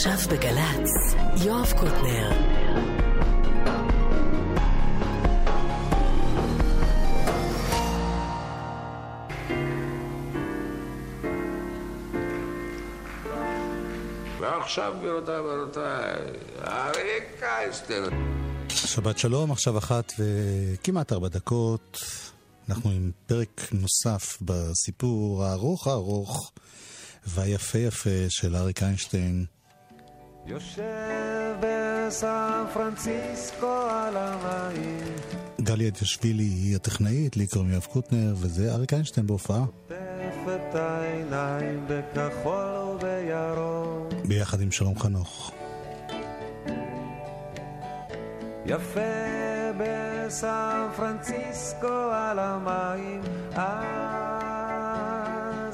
עכשיו בגל"צ, יואב קוטנר. ועכשיו, גבירותיי ורבותיי, אריק קייסטר. שבת שלום, עכשיו אחת וכמעט ארבע דקות. אנחנו עם פרק נוסף בסיפור הארוך הארוך והיפה יפה של אריק איינשטיין. יושב בסן פרנסיסקו על המים גלי אדישווילי היא הטכנאית, לי קוראים יואב קוטנר, וזה אריק איינשטיין בהופעה. עוטף את העיניים בכחול ובירוק ביחד עם שלום חנוך. יפה בסן פרנסיסקו על המים אז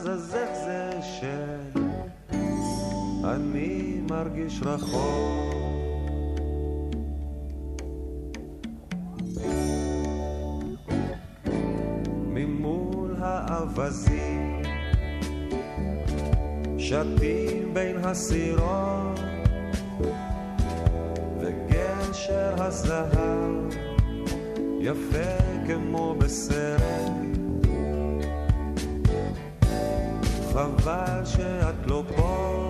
אז איך זה שאני מרגיש רחוק. ממול האווזים שתים בין הסירות וגשר הזהב יפה כמו בסרט. חבל שאת לא פה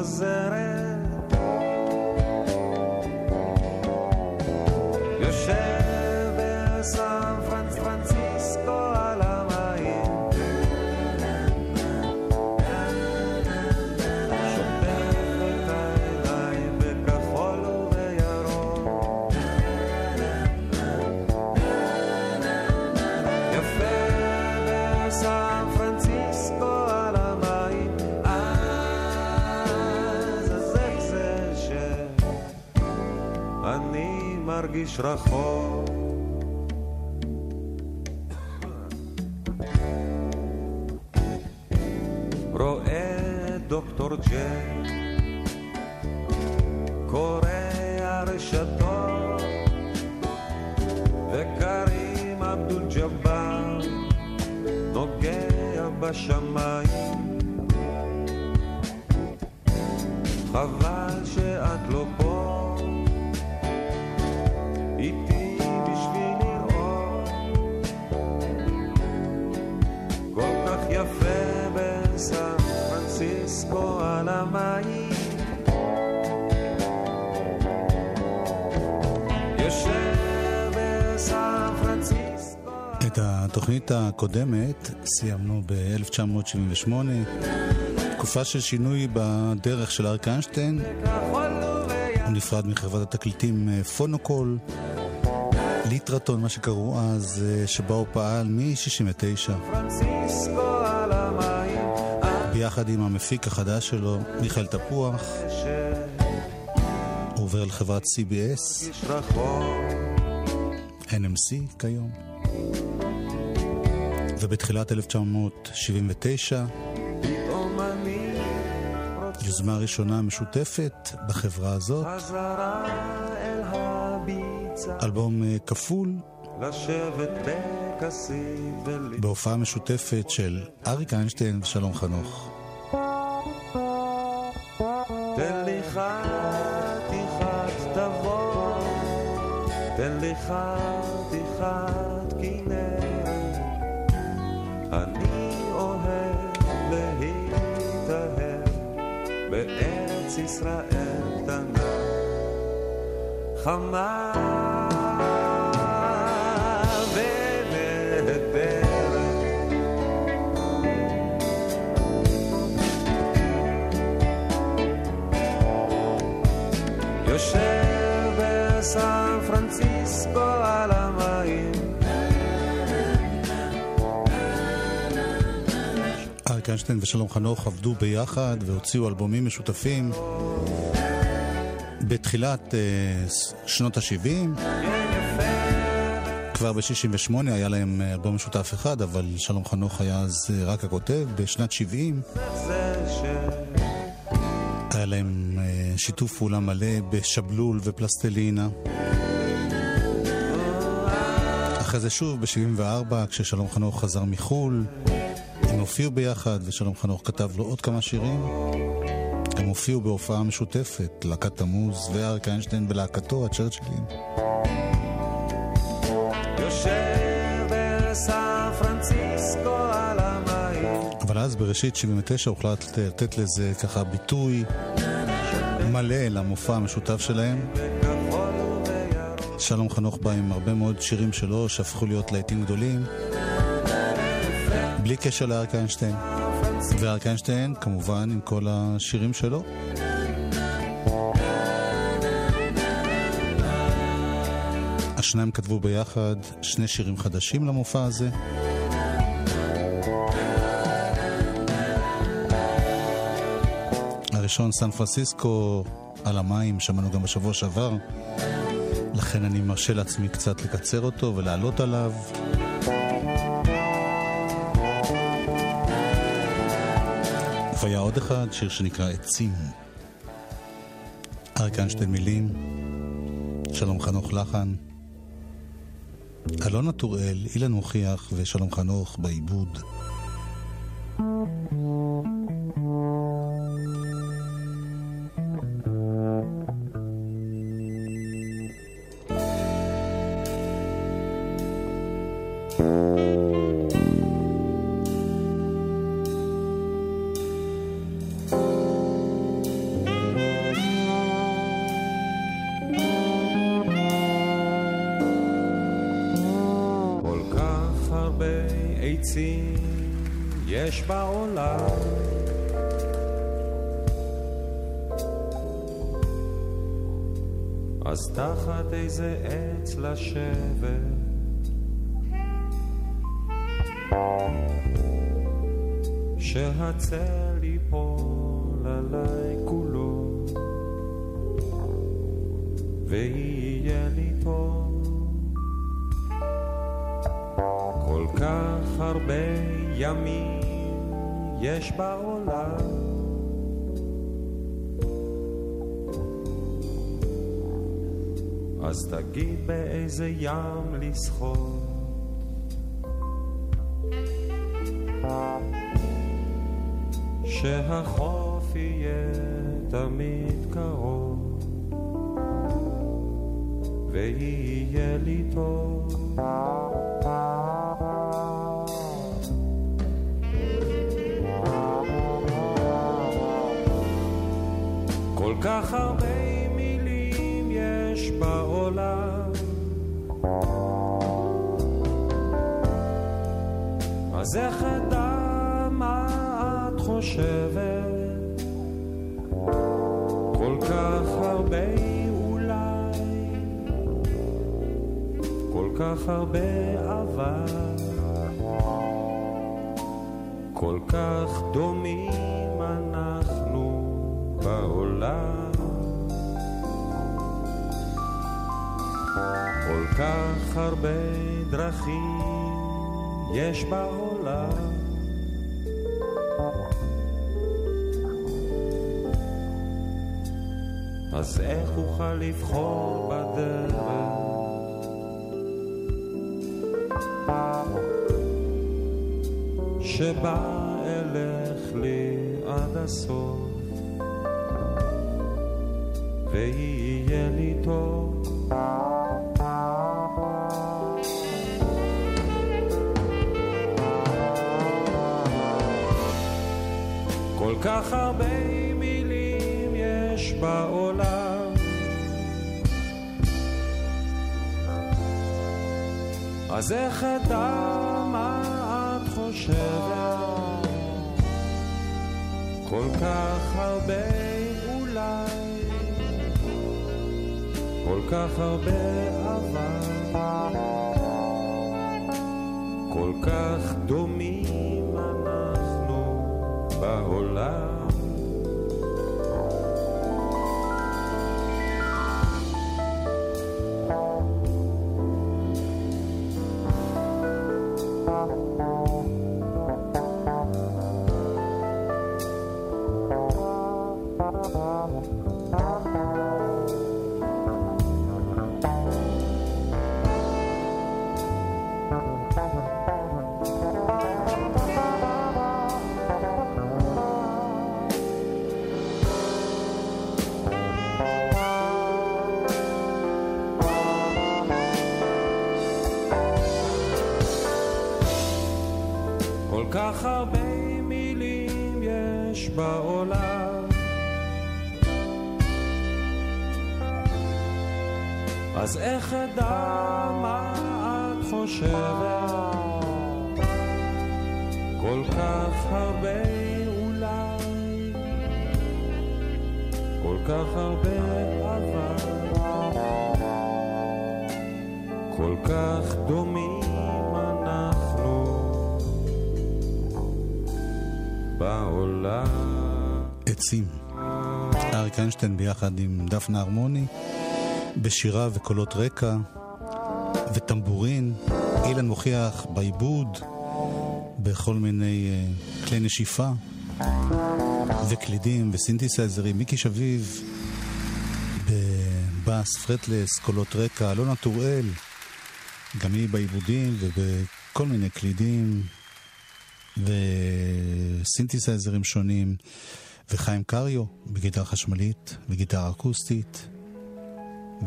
את מרגיש רחוק התוכנית הקודמת סיימנו ב-1978, תקופה של שינוי בדרך של אריק איינשטיין. הוא נפרד מחברת התקליטים אה, פונוקול, ליטרטון, מה שקראו אז, אה, שבה הוא פעל מ-69, פרנסיסקו על המים ביחד עם המפיק החדש שלו, מיכאל תפוח. הוא עובר לחברת CBS, NMC כיום. ובתחילת 1979, פתאום אני רוצה יוזמה ראשונה משותפת בחברה הזאת, אלבום אה, כפול לשבת בכסיף ול... בהופעה משותפת של אריק איינשטיין ושלום חנוך. תן לי חתיכת תבוא, תן לי חתיכת ישראל קטנה, חמה. יושב בסן פרנסיסקו על המים. אריק איינשטיין ושלום חנוך עבדו ביחד והוציאו אלבומים משותפים בתחילת ס- שנות ה-70. כבר ב-68 היה להם אה, אלבום משותף אחד, אבל שלום חנוך היה אז אה, רק הכותב. בשנת 70 זה ש... היה להם אה, שיתוף פעולה מלא בשבלול ופלסטלינה. ואחרי זה שוב ב-74, כששלום חנוך חזר מחו"ל, הם הופיעו ביחד, ושלום חנוך כתב לו עוד כמה שירים. הם הופיעו בהופעה משותפת, להקת תמוז ואריק איינשטיין בלהקתו, הצ'רצ'ילים. אבל אז בראשית 79 הוחלט לתת לזה ככה ביטוי מלא למופע המשותף שלהם. שלום חנוך בא עם הרבה מאוד שירים שלו שהפכו להיות להיטים גדולים בלי קשר לאריק איינשטיין ואריק איינשטיין כמובן עם כל השירים שלו. השניים כתבו ביחד שני שירים חדשים למופע הזה. הראשון סן פרנסיסקו על המים, שמענו גם בשבוע שעבר. לכן אני מרשה לעצמי קצת לקצר אותו ולעלות עליו. והיה עוד אחד, שיר שנקרא עצים. אריק איינשטיין מילים, שלום חנוך לחן, אלונה טוראל, אילן מוכיח ושלום חנוך בעיבוד. איזה עץ לשבת. שהצל ייפול עליי כולו, ויהיה לי טוב. כל כך הרבה ימים יש בעולם. אז תגיד באיזה ים לשחות. שהחוף יהיה תמיד קרוב, ויהיה לי טוב. איך אדע מה את חושבת? כל כך הרבה אולי, כל כך הרבה אבל, כל כך דומים אנחנו בעולם. כל כך הרבה דרכים יש בעולם. אז איך אוכל לבחור בדרך? שבה אלך לי עד הסוף ויהיה לי טוב כך הרבה מילים יש בעולם. אז איך אדע מה את חושבת? כל כך הרבה אולי, כל כך הרבה אבל, כל כך דומים. hola. הרבה מילים יש בעולם. אז איך אדע מה את חושבת? כל כך הרבה אולי, כל כך הרבה אבל, כל כך דומים. בעולם. עצים. אריק איינשטיין ביחד עם דפנה הרמוני, בשירה וקולות רקע וטמבורין. אילן מוכיח בעיבוד, בכל מיני uh, כלי נשיפה וקלידים וסינתסייזרים. מיקי שביב בבאס, פרטלס, קולות רקע, אלונה טוראל, גם היא בעיבודים ובכל מיני קלידים וסינתסייזרים שונים. וחיים קריו בגיטרה חשמלית וגיטרה אקוסטית,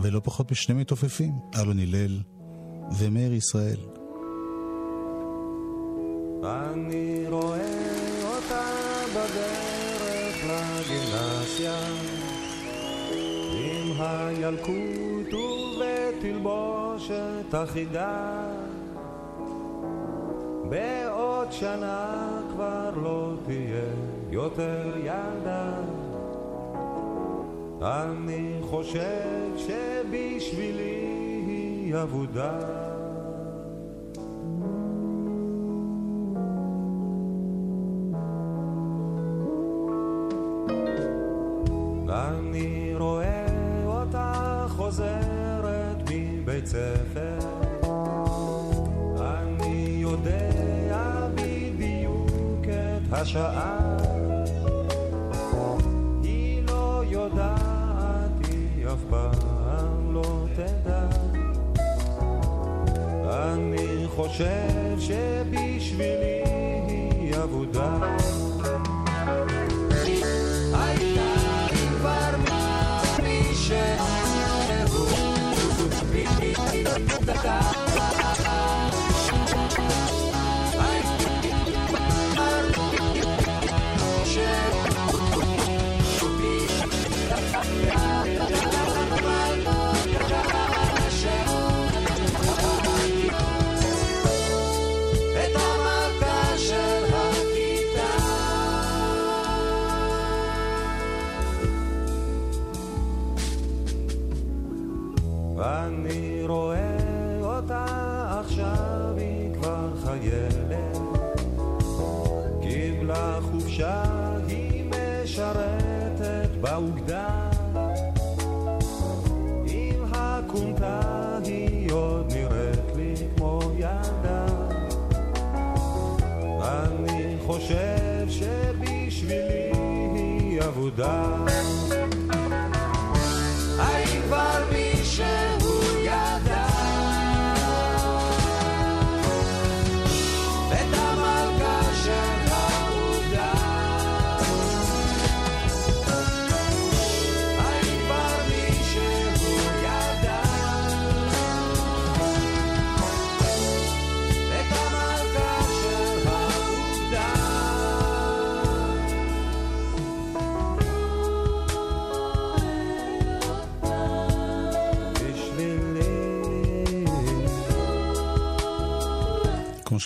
ולא פחות משני מתופפים, אלון הלל ומאיר ישראל. אני רואה אותה בדרך לגימנסיה עם הילקוט ובתלבושת אחידה בעוד שנה כבר לא תהיה יותר ילדה. אני חושב שבשבילי היא אבודה השעה. היא לא יודעת, היא אף פעם לא תדע. אני חושב שבשבילי היא אבודה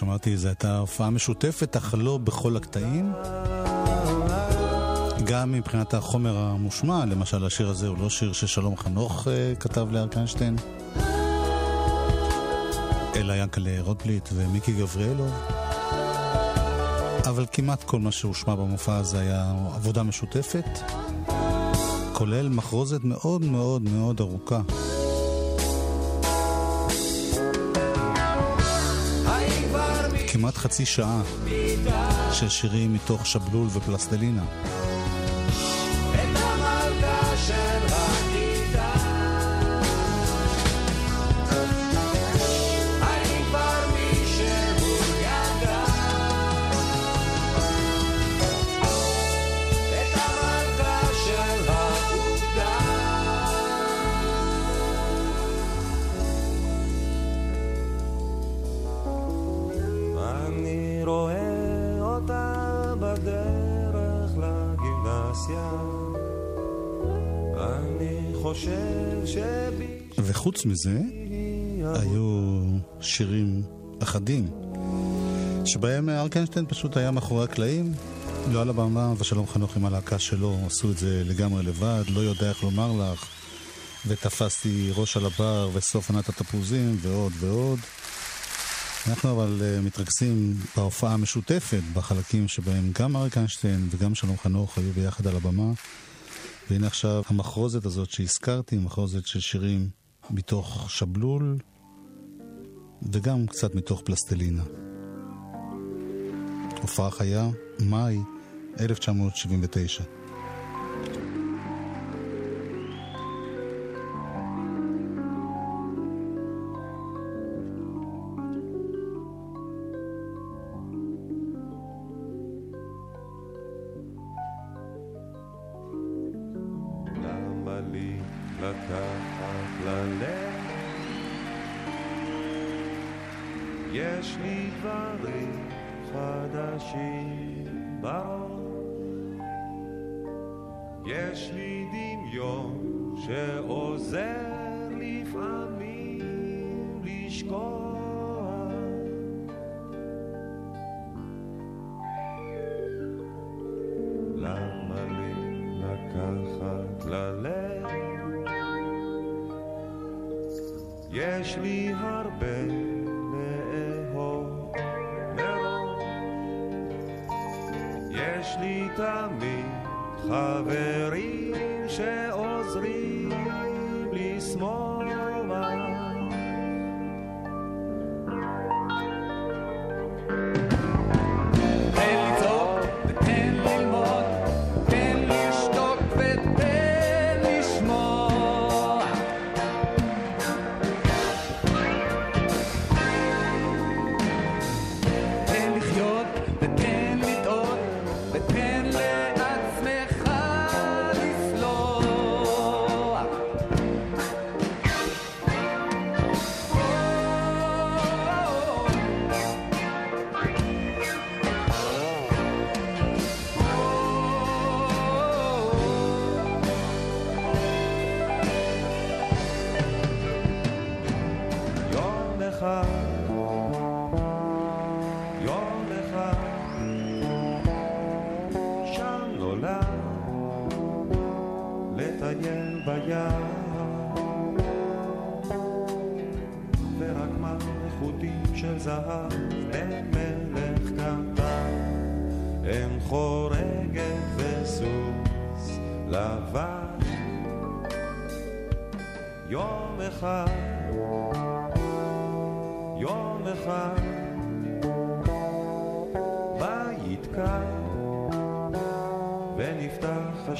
שאמרתי, זו הייתה הופעה משותפת, אך לא בכל הקטעים. גם מבחינת החומר המושמע, למשל השיר הזה הוא לא שיר ששלום חנוך uh, כתב איינשטיין, אלא ינקלה רוטבליט ומיקי גבריאלוב. אבל כמעט כל מה שהושמע במופע הזה היה עבודה משותפת, כולל מחרוזת מאוד מאוד מאוד ארוכה. כמעט חצי שעה של שירים מתוך שבלול ופלסטלינה. מזה, היו שירים אחדים, שבהם אריק איינשטיין פשוט היה מאחורי הקלעים, לא על הבמה, ושלום חנוך עם הלהקה שלו, עשו את זה לגמרי לבד, לא יודע איך לומר לך, ותפסתי ראש על הבר, וסוף עונת התפוזים, ועוד ועוד. אנחנו אבל uh, מתרכזים בהופעה המשותפת, בחלקים שבהם גם אריק איינשטיין וגם שלום חנוך היו ביחד על הבמה. והנה עכשיו המחרוזת הזאת שהזכרתי, מחרוזת של שירים מתוך שבלול וגם קצת מתוך פלסטלינה. הופעה חיה, מאי 1979.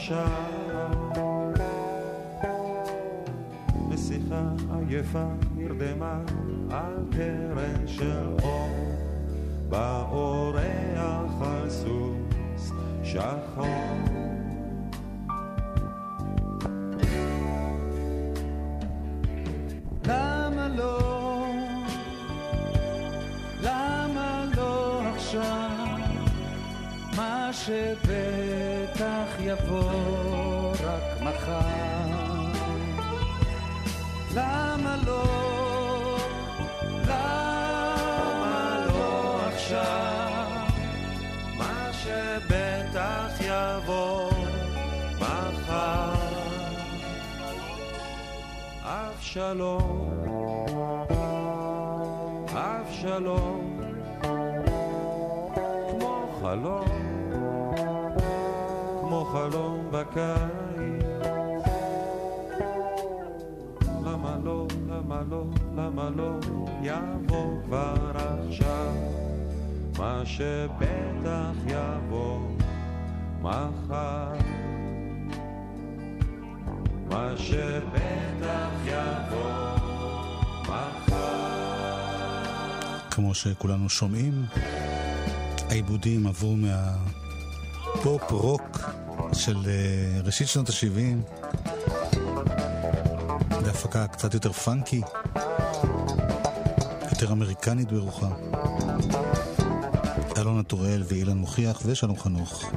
השער ושיחה עייפה נרדמה על קרן של אור באורח על סוס שחור למה לא? למה לא עכשיו? מה שבטח יבוא רק מחר. למה לא? למה לא עכשיו? מה שבטח יבוא מחר. אבשלום, אבשלום, בקיץ. למה לא, למה לא, למה לא יבוא כבר עכשיו? מה שבטח יבוא מחר. מה שבטח יבוא מחר. כמו שכולנו שומעים, העיבודים עברו מהפופ רוק של אה, ראשית שנות ה-70 להפקה קצת יותר פאנקי, יותר אמריקנית ברוחה. אלונה טוראל ואילן מוכיח ושלום חנוך.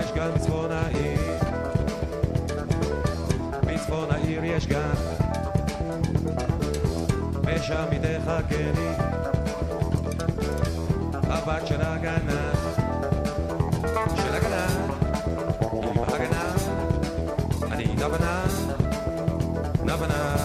יש גל בצפון העיר, בצפון העיר יש גן, ושם היא תחכה לי, הבת של הגנן, של הגנן, אני נבנה,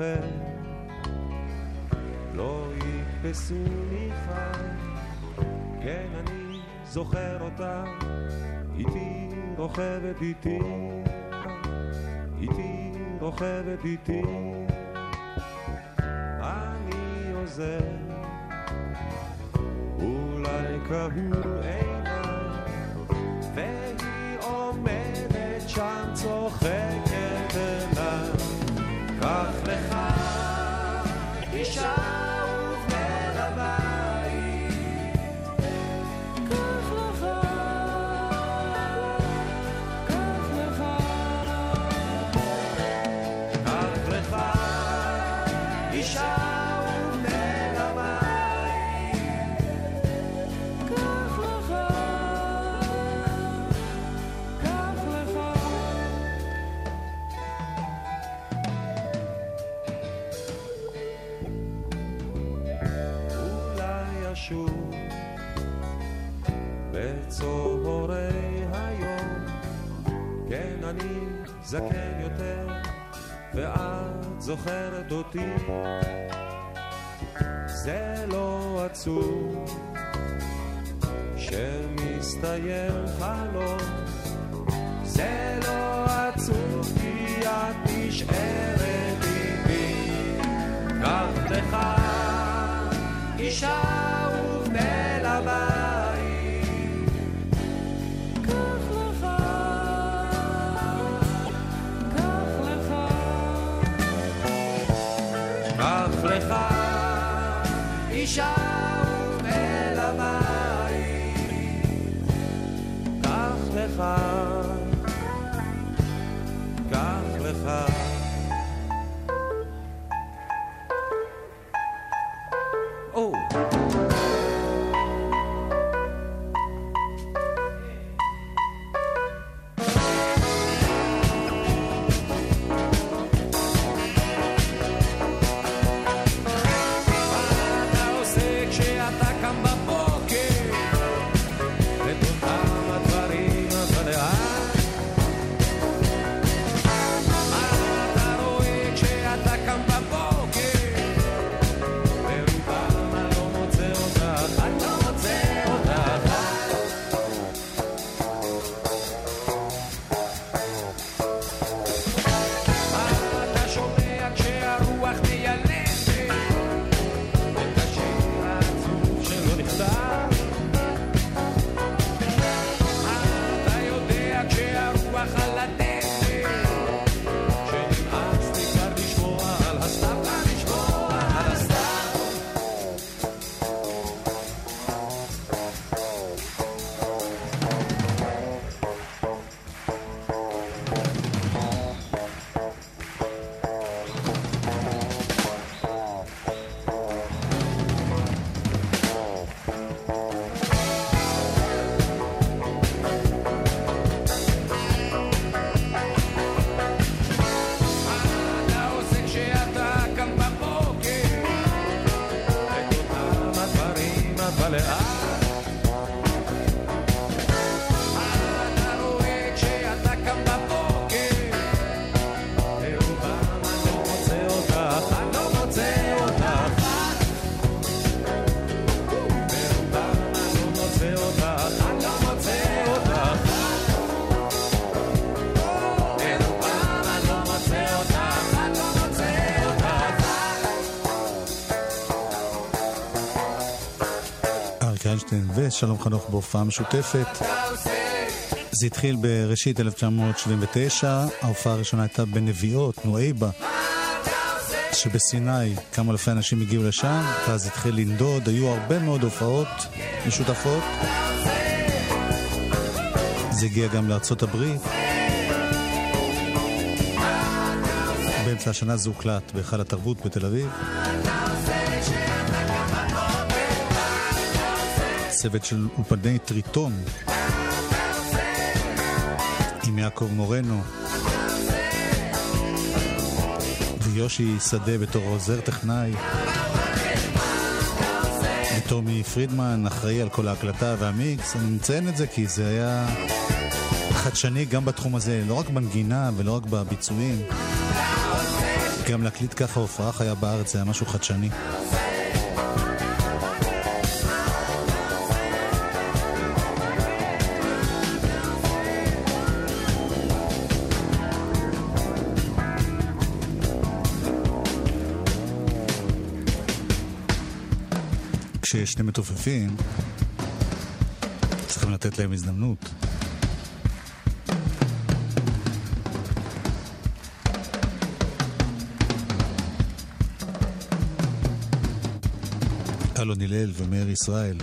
זוכר, לא יתפסוני חי, כן אני זוכר אותה, איתי רוכבת איתי, איתי רוכבת איתי, אני עוזר, אולי קהו אי... זקן יותר, ואת זוכרת אותי. זה לא עצוב שמסתיים חלום, זה לא עצוב כי את נשארת איתי. קח לך אישה ושלום חנוך בהופעה משותפת. זה התחיל בראשית 1979, ההופעה הראשונה הייתה בנביעות, נואיבה, שבסיני כמה אלפי אנשים הגיעו לשם, ואז התחיל לנדוד, היו הרבה מאוד הופעות משותפות. זה הגיע גם לארצות הברית. באמצע השנה זה הוקלט בהיכל התרבות בתל אביב. צוות של אולפני טריטון. עם יעקב מורנו. ויושי שדה בתור עוזר טכנאי. וטומי פרידמן אחראי על כל ההקלטה והמיקס. אני מציין את זה כי זה היה חדשני גם בתחום הזה לא רק בנגינה ולא רק בביצועים. גם להקליט ככה הופעה חיה בארץ זה היה משהו חדשני כשיש שני מתופפים, צריכים לתת להם הזדמנות. אלון הלל ומאיר ישראל.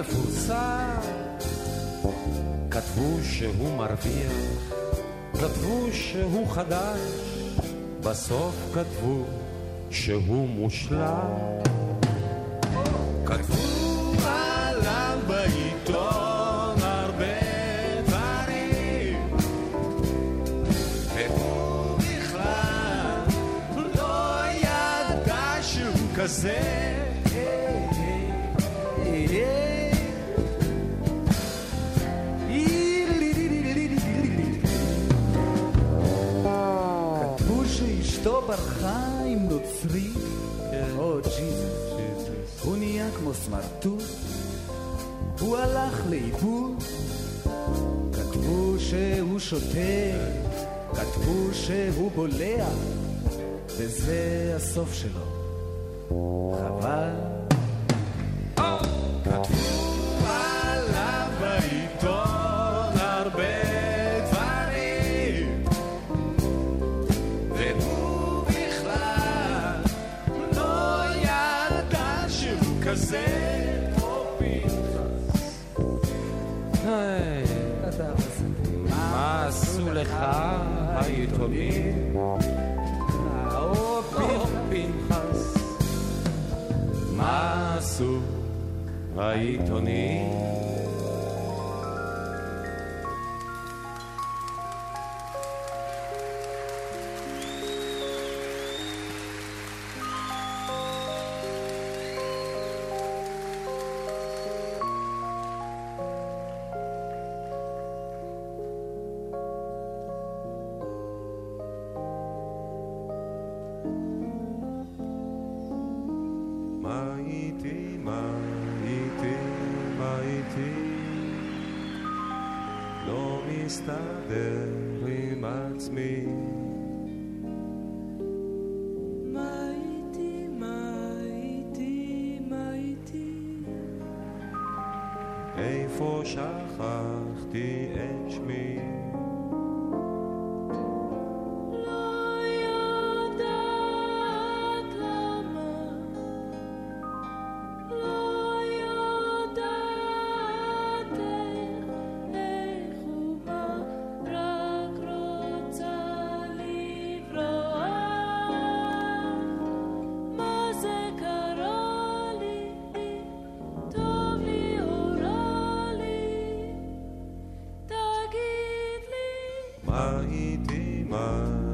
מפורסם. כתבו שהוא מרוויח, כתבו שהוא חדש, בסוף כתבו שהוא מושלם. כתבו עליו בעיתון הרבה דברים והוא בכלל לא ידע שהוא כזה. סמרטוט, הוא הלך לאיבוד, כתבו שהוא שותה, כתבו שהוא בולע, וזה הסוף שלו. חבל. העיתונים? או פנחס מה עשו העיתונים? הייתי מה?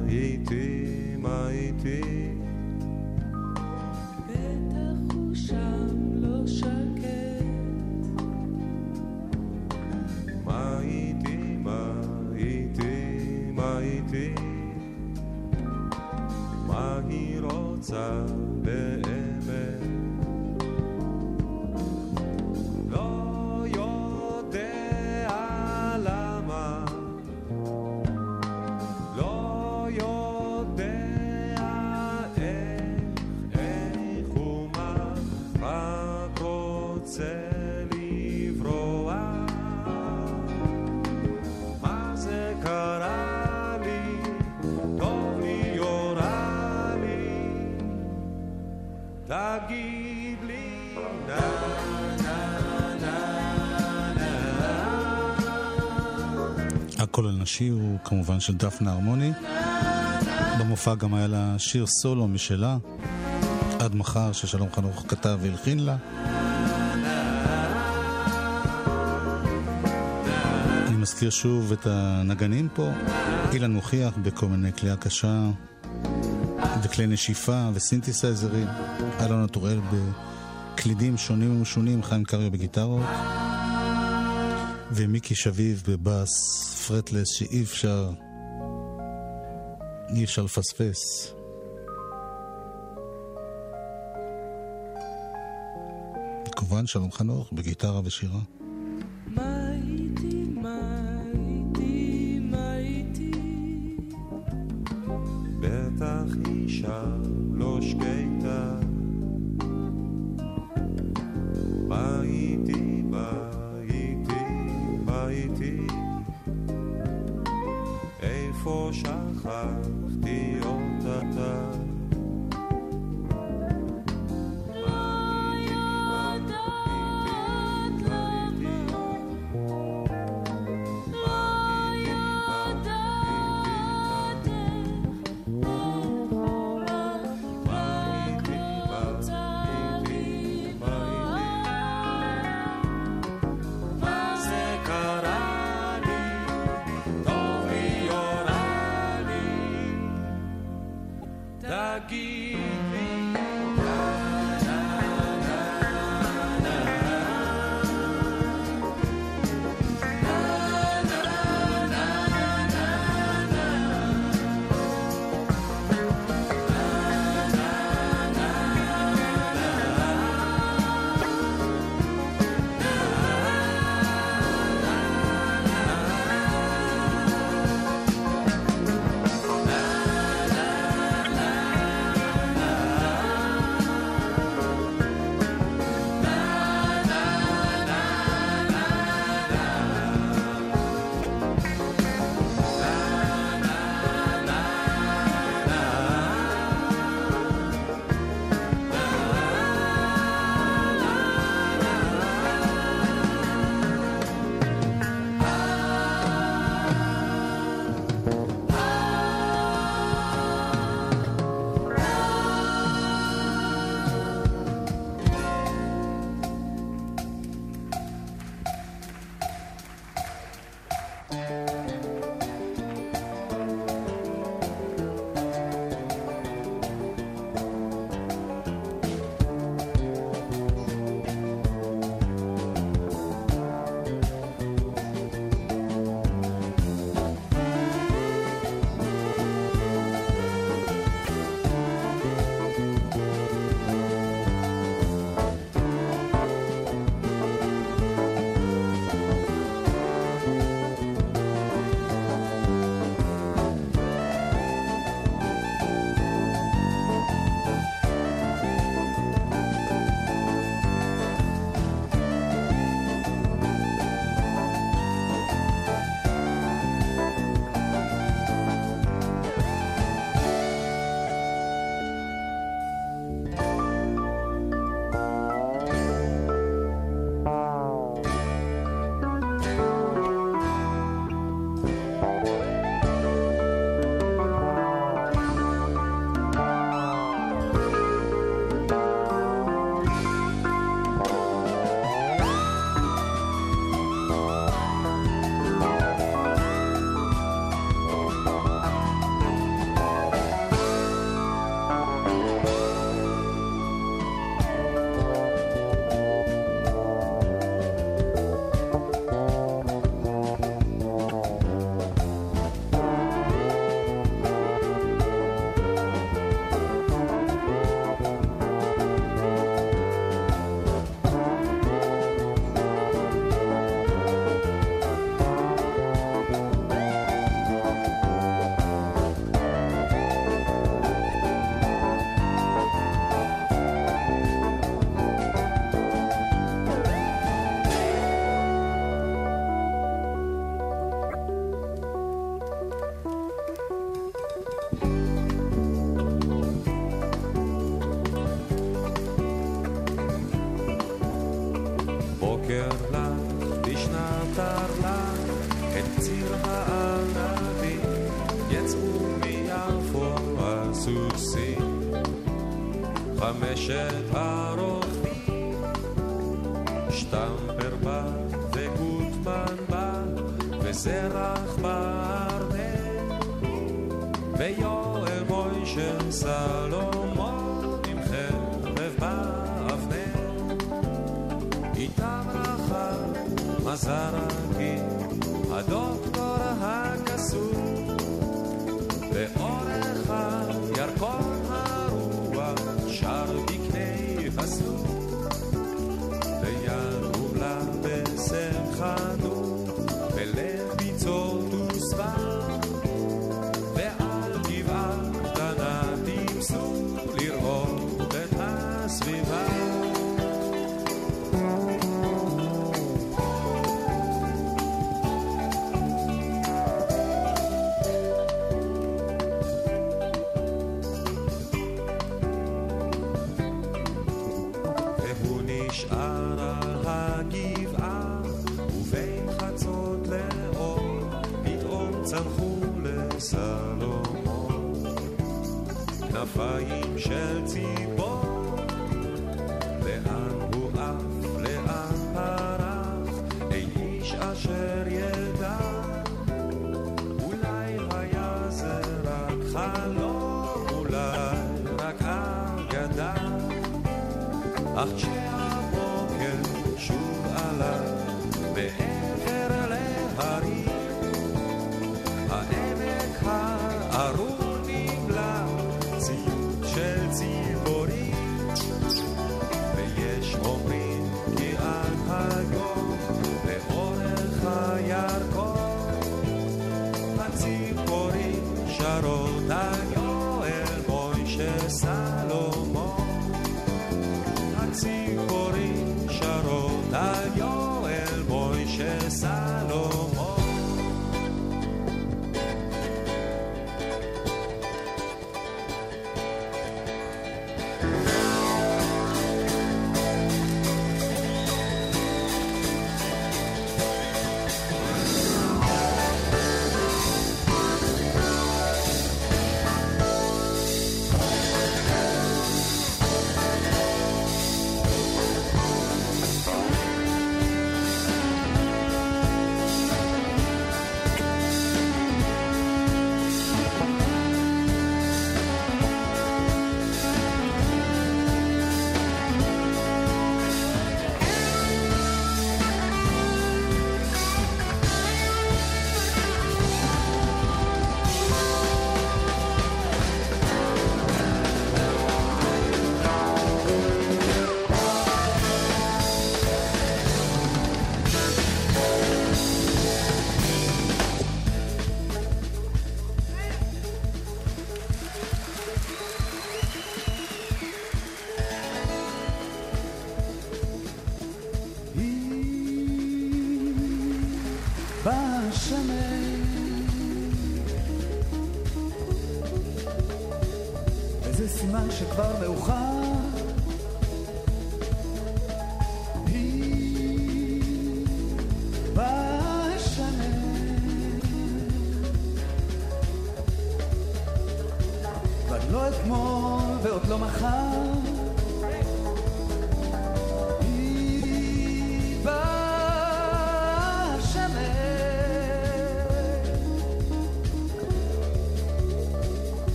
השיר הוא כמובן של דפנה הרמוני. במופע גם היה לה שיר סולו משלה, עד מחר, ששלום חנוך כתב והלחין לה. אני מזכיר שוב את הנגנים פה, אילן מוכיח בכל מיני כלי קשה וכלי נשיפה וסינתסייזרים, אלון טוראל בקלידים שונים ומשונים, חיים קריו בגיטרות. ומיקי שביב בבאס פרטלס שאי אפשר, אי אפשר לפספס. כמובן שלום חנוך בגיטרה ושירה. My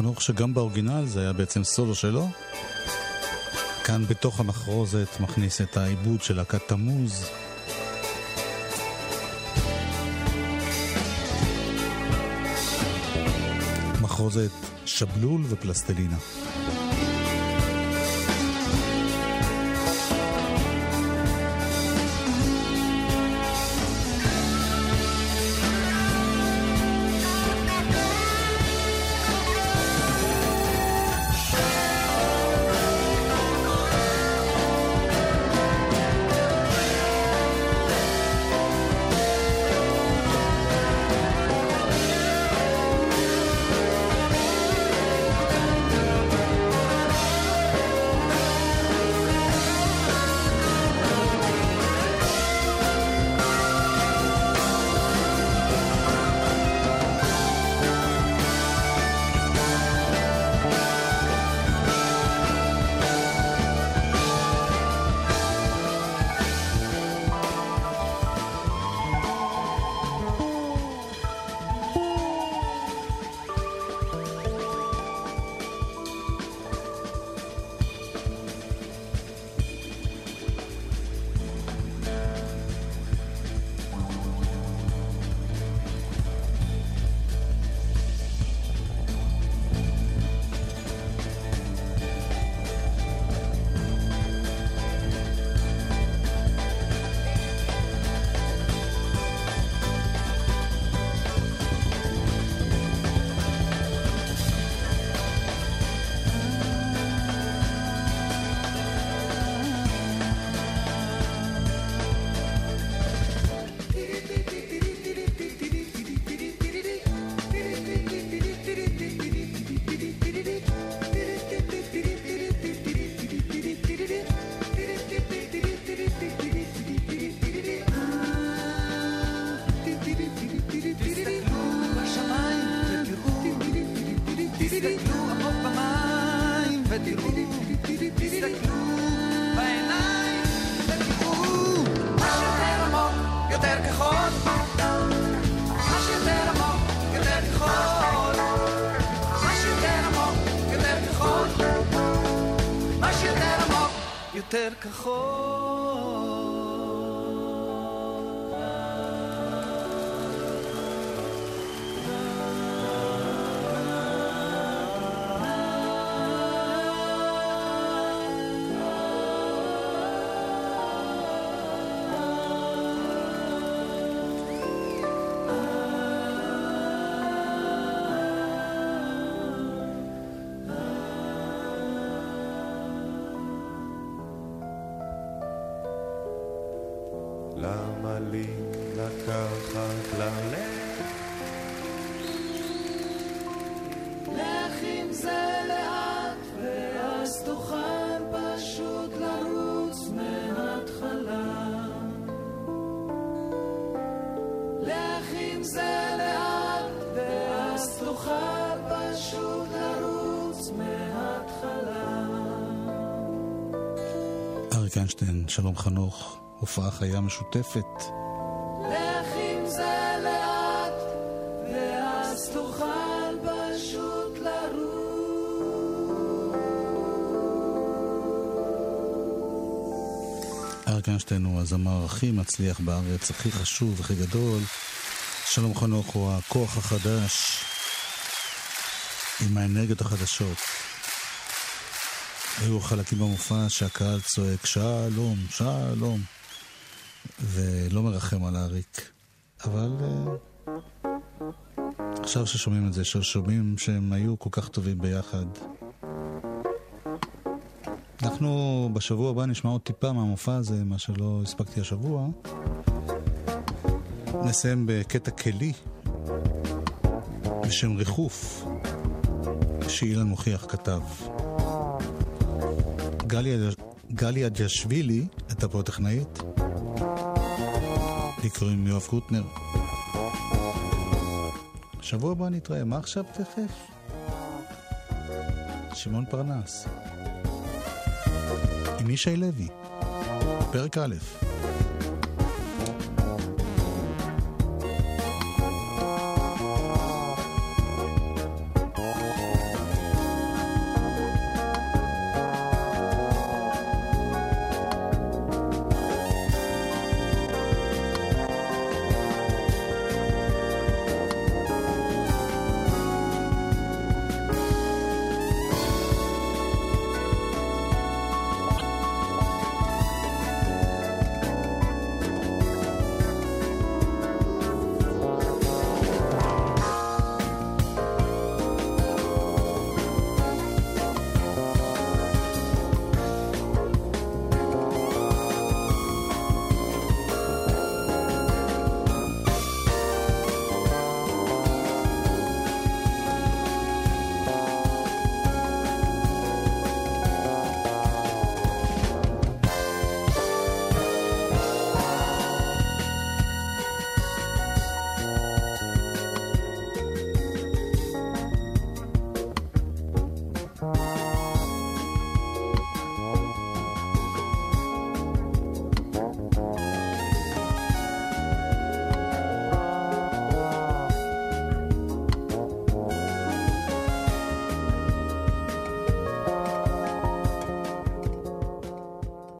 חנוך, שגם באורגינל זה היה בעצם סולו שלו. כאן בתוך המחרוזת מכניס את העיבוד של להקת תמוז. מחרוזת שבלול ופלסטלינה. אריק איינשטיין, שלום חנוך, הופעה חיה משותפת. לך עם זה לאט, ואז תוכל פשוט אריק איינשטיין הוא הזמר הכי מצליח בארץ, הכי חשוב, הכי גדול. שלום חנוך הוא הכוח החדש עם האנרגיות החדשות. היו חלקים במופע שהקהל צועק שלום, שלום, ולא מרחם על אריק. אבל uh, עכשיו ששומעים את זה, ששומעים שהם היו כל כך טובים ביחד. אנחנו בשבוע הבא נשמע עוד טיפה מהמופע הזה, מה שלא הספקתי השבוע. נסיים בקטע כלי בשם ריחוף, שאילן מוכיח כתב. גליה, ג'שווילי, הייתה פה טכנאית, לי קוראים יואב קוטנר. שבוע הבא נתראה, מה עכשיו תכף? שמעון פרנס. עם ישי לוי, פרק א'.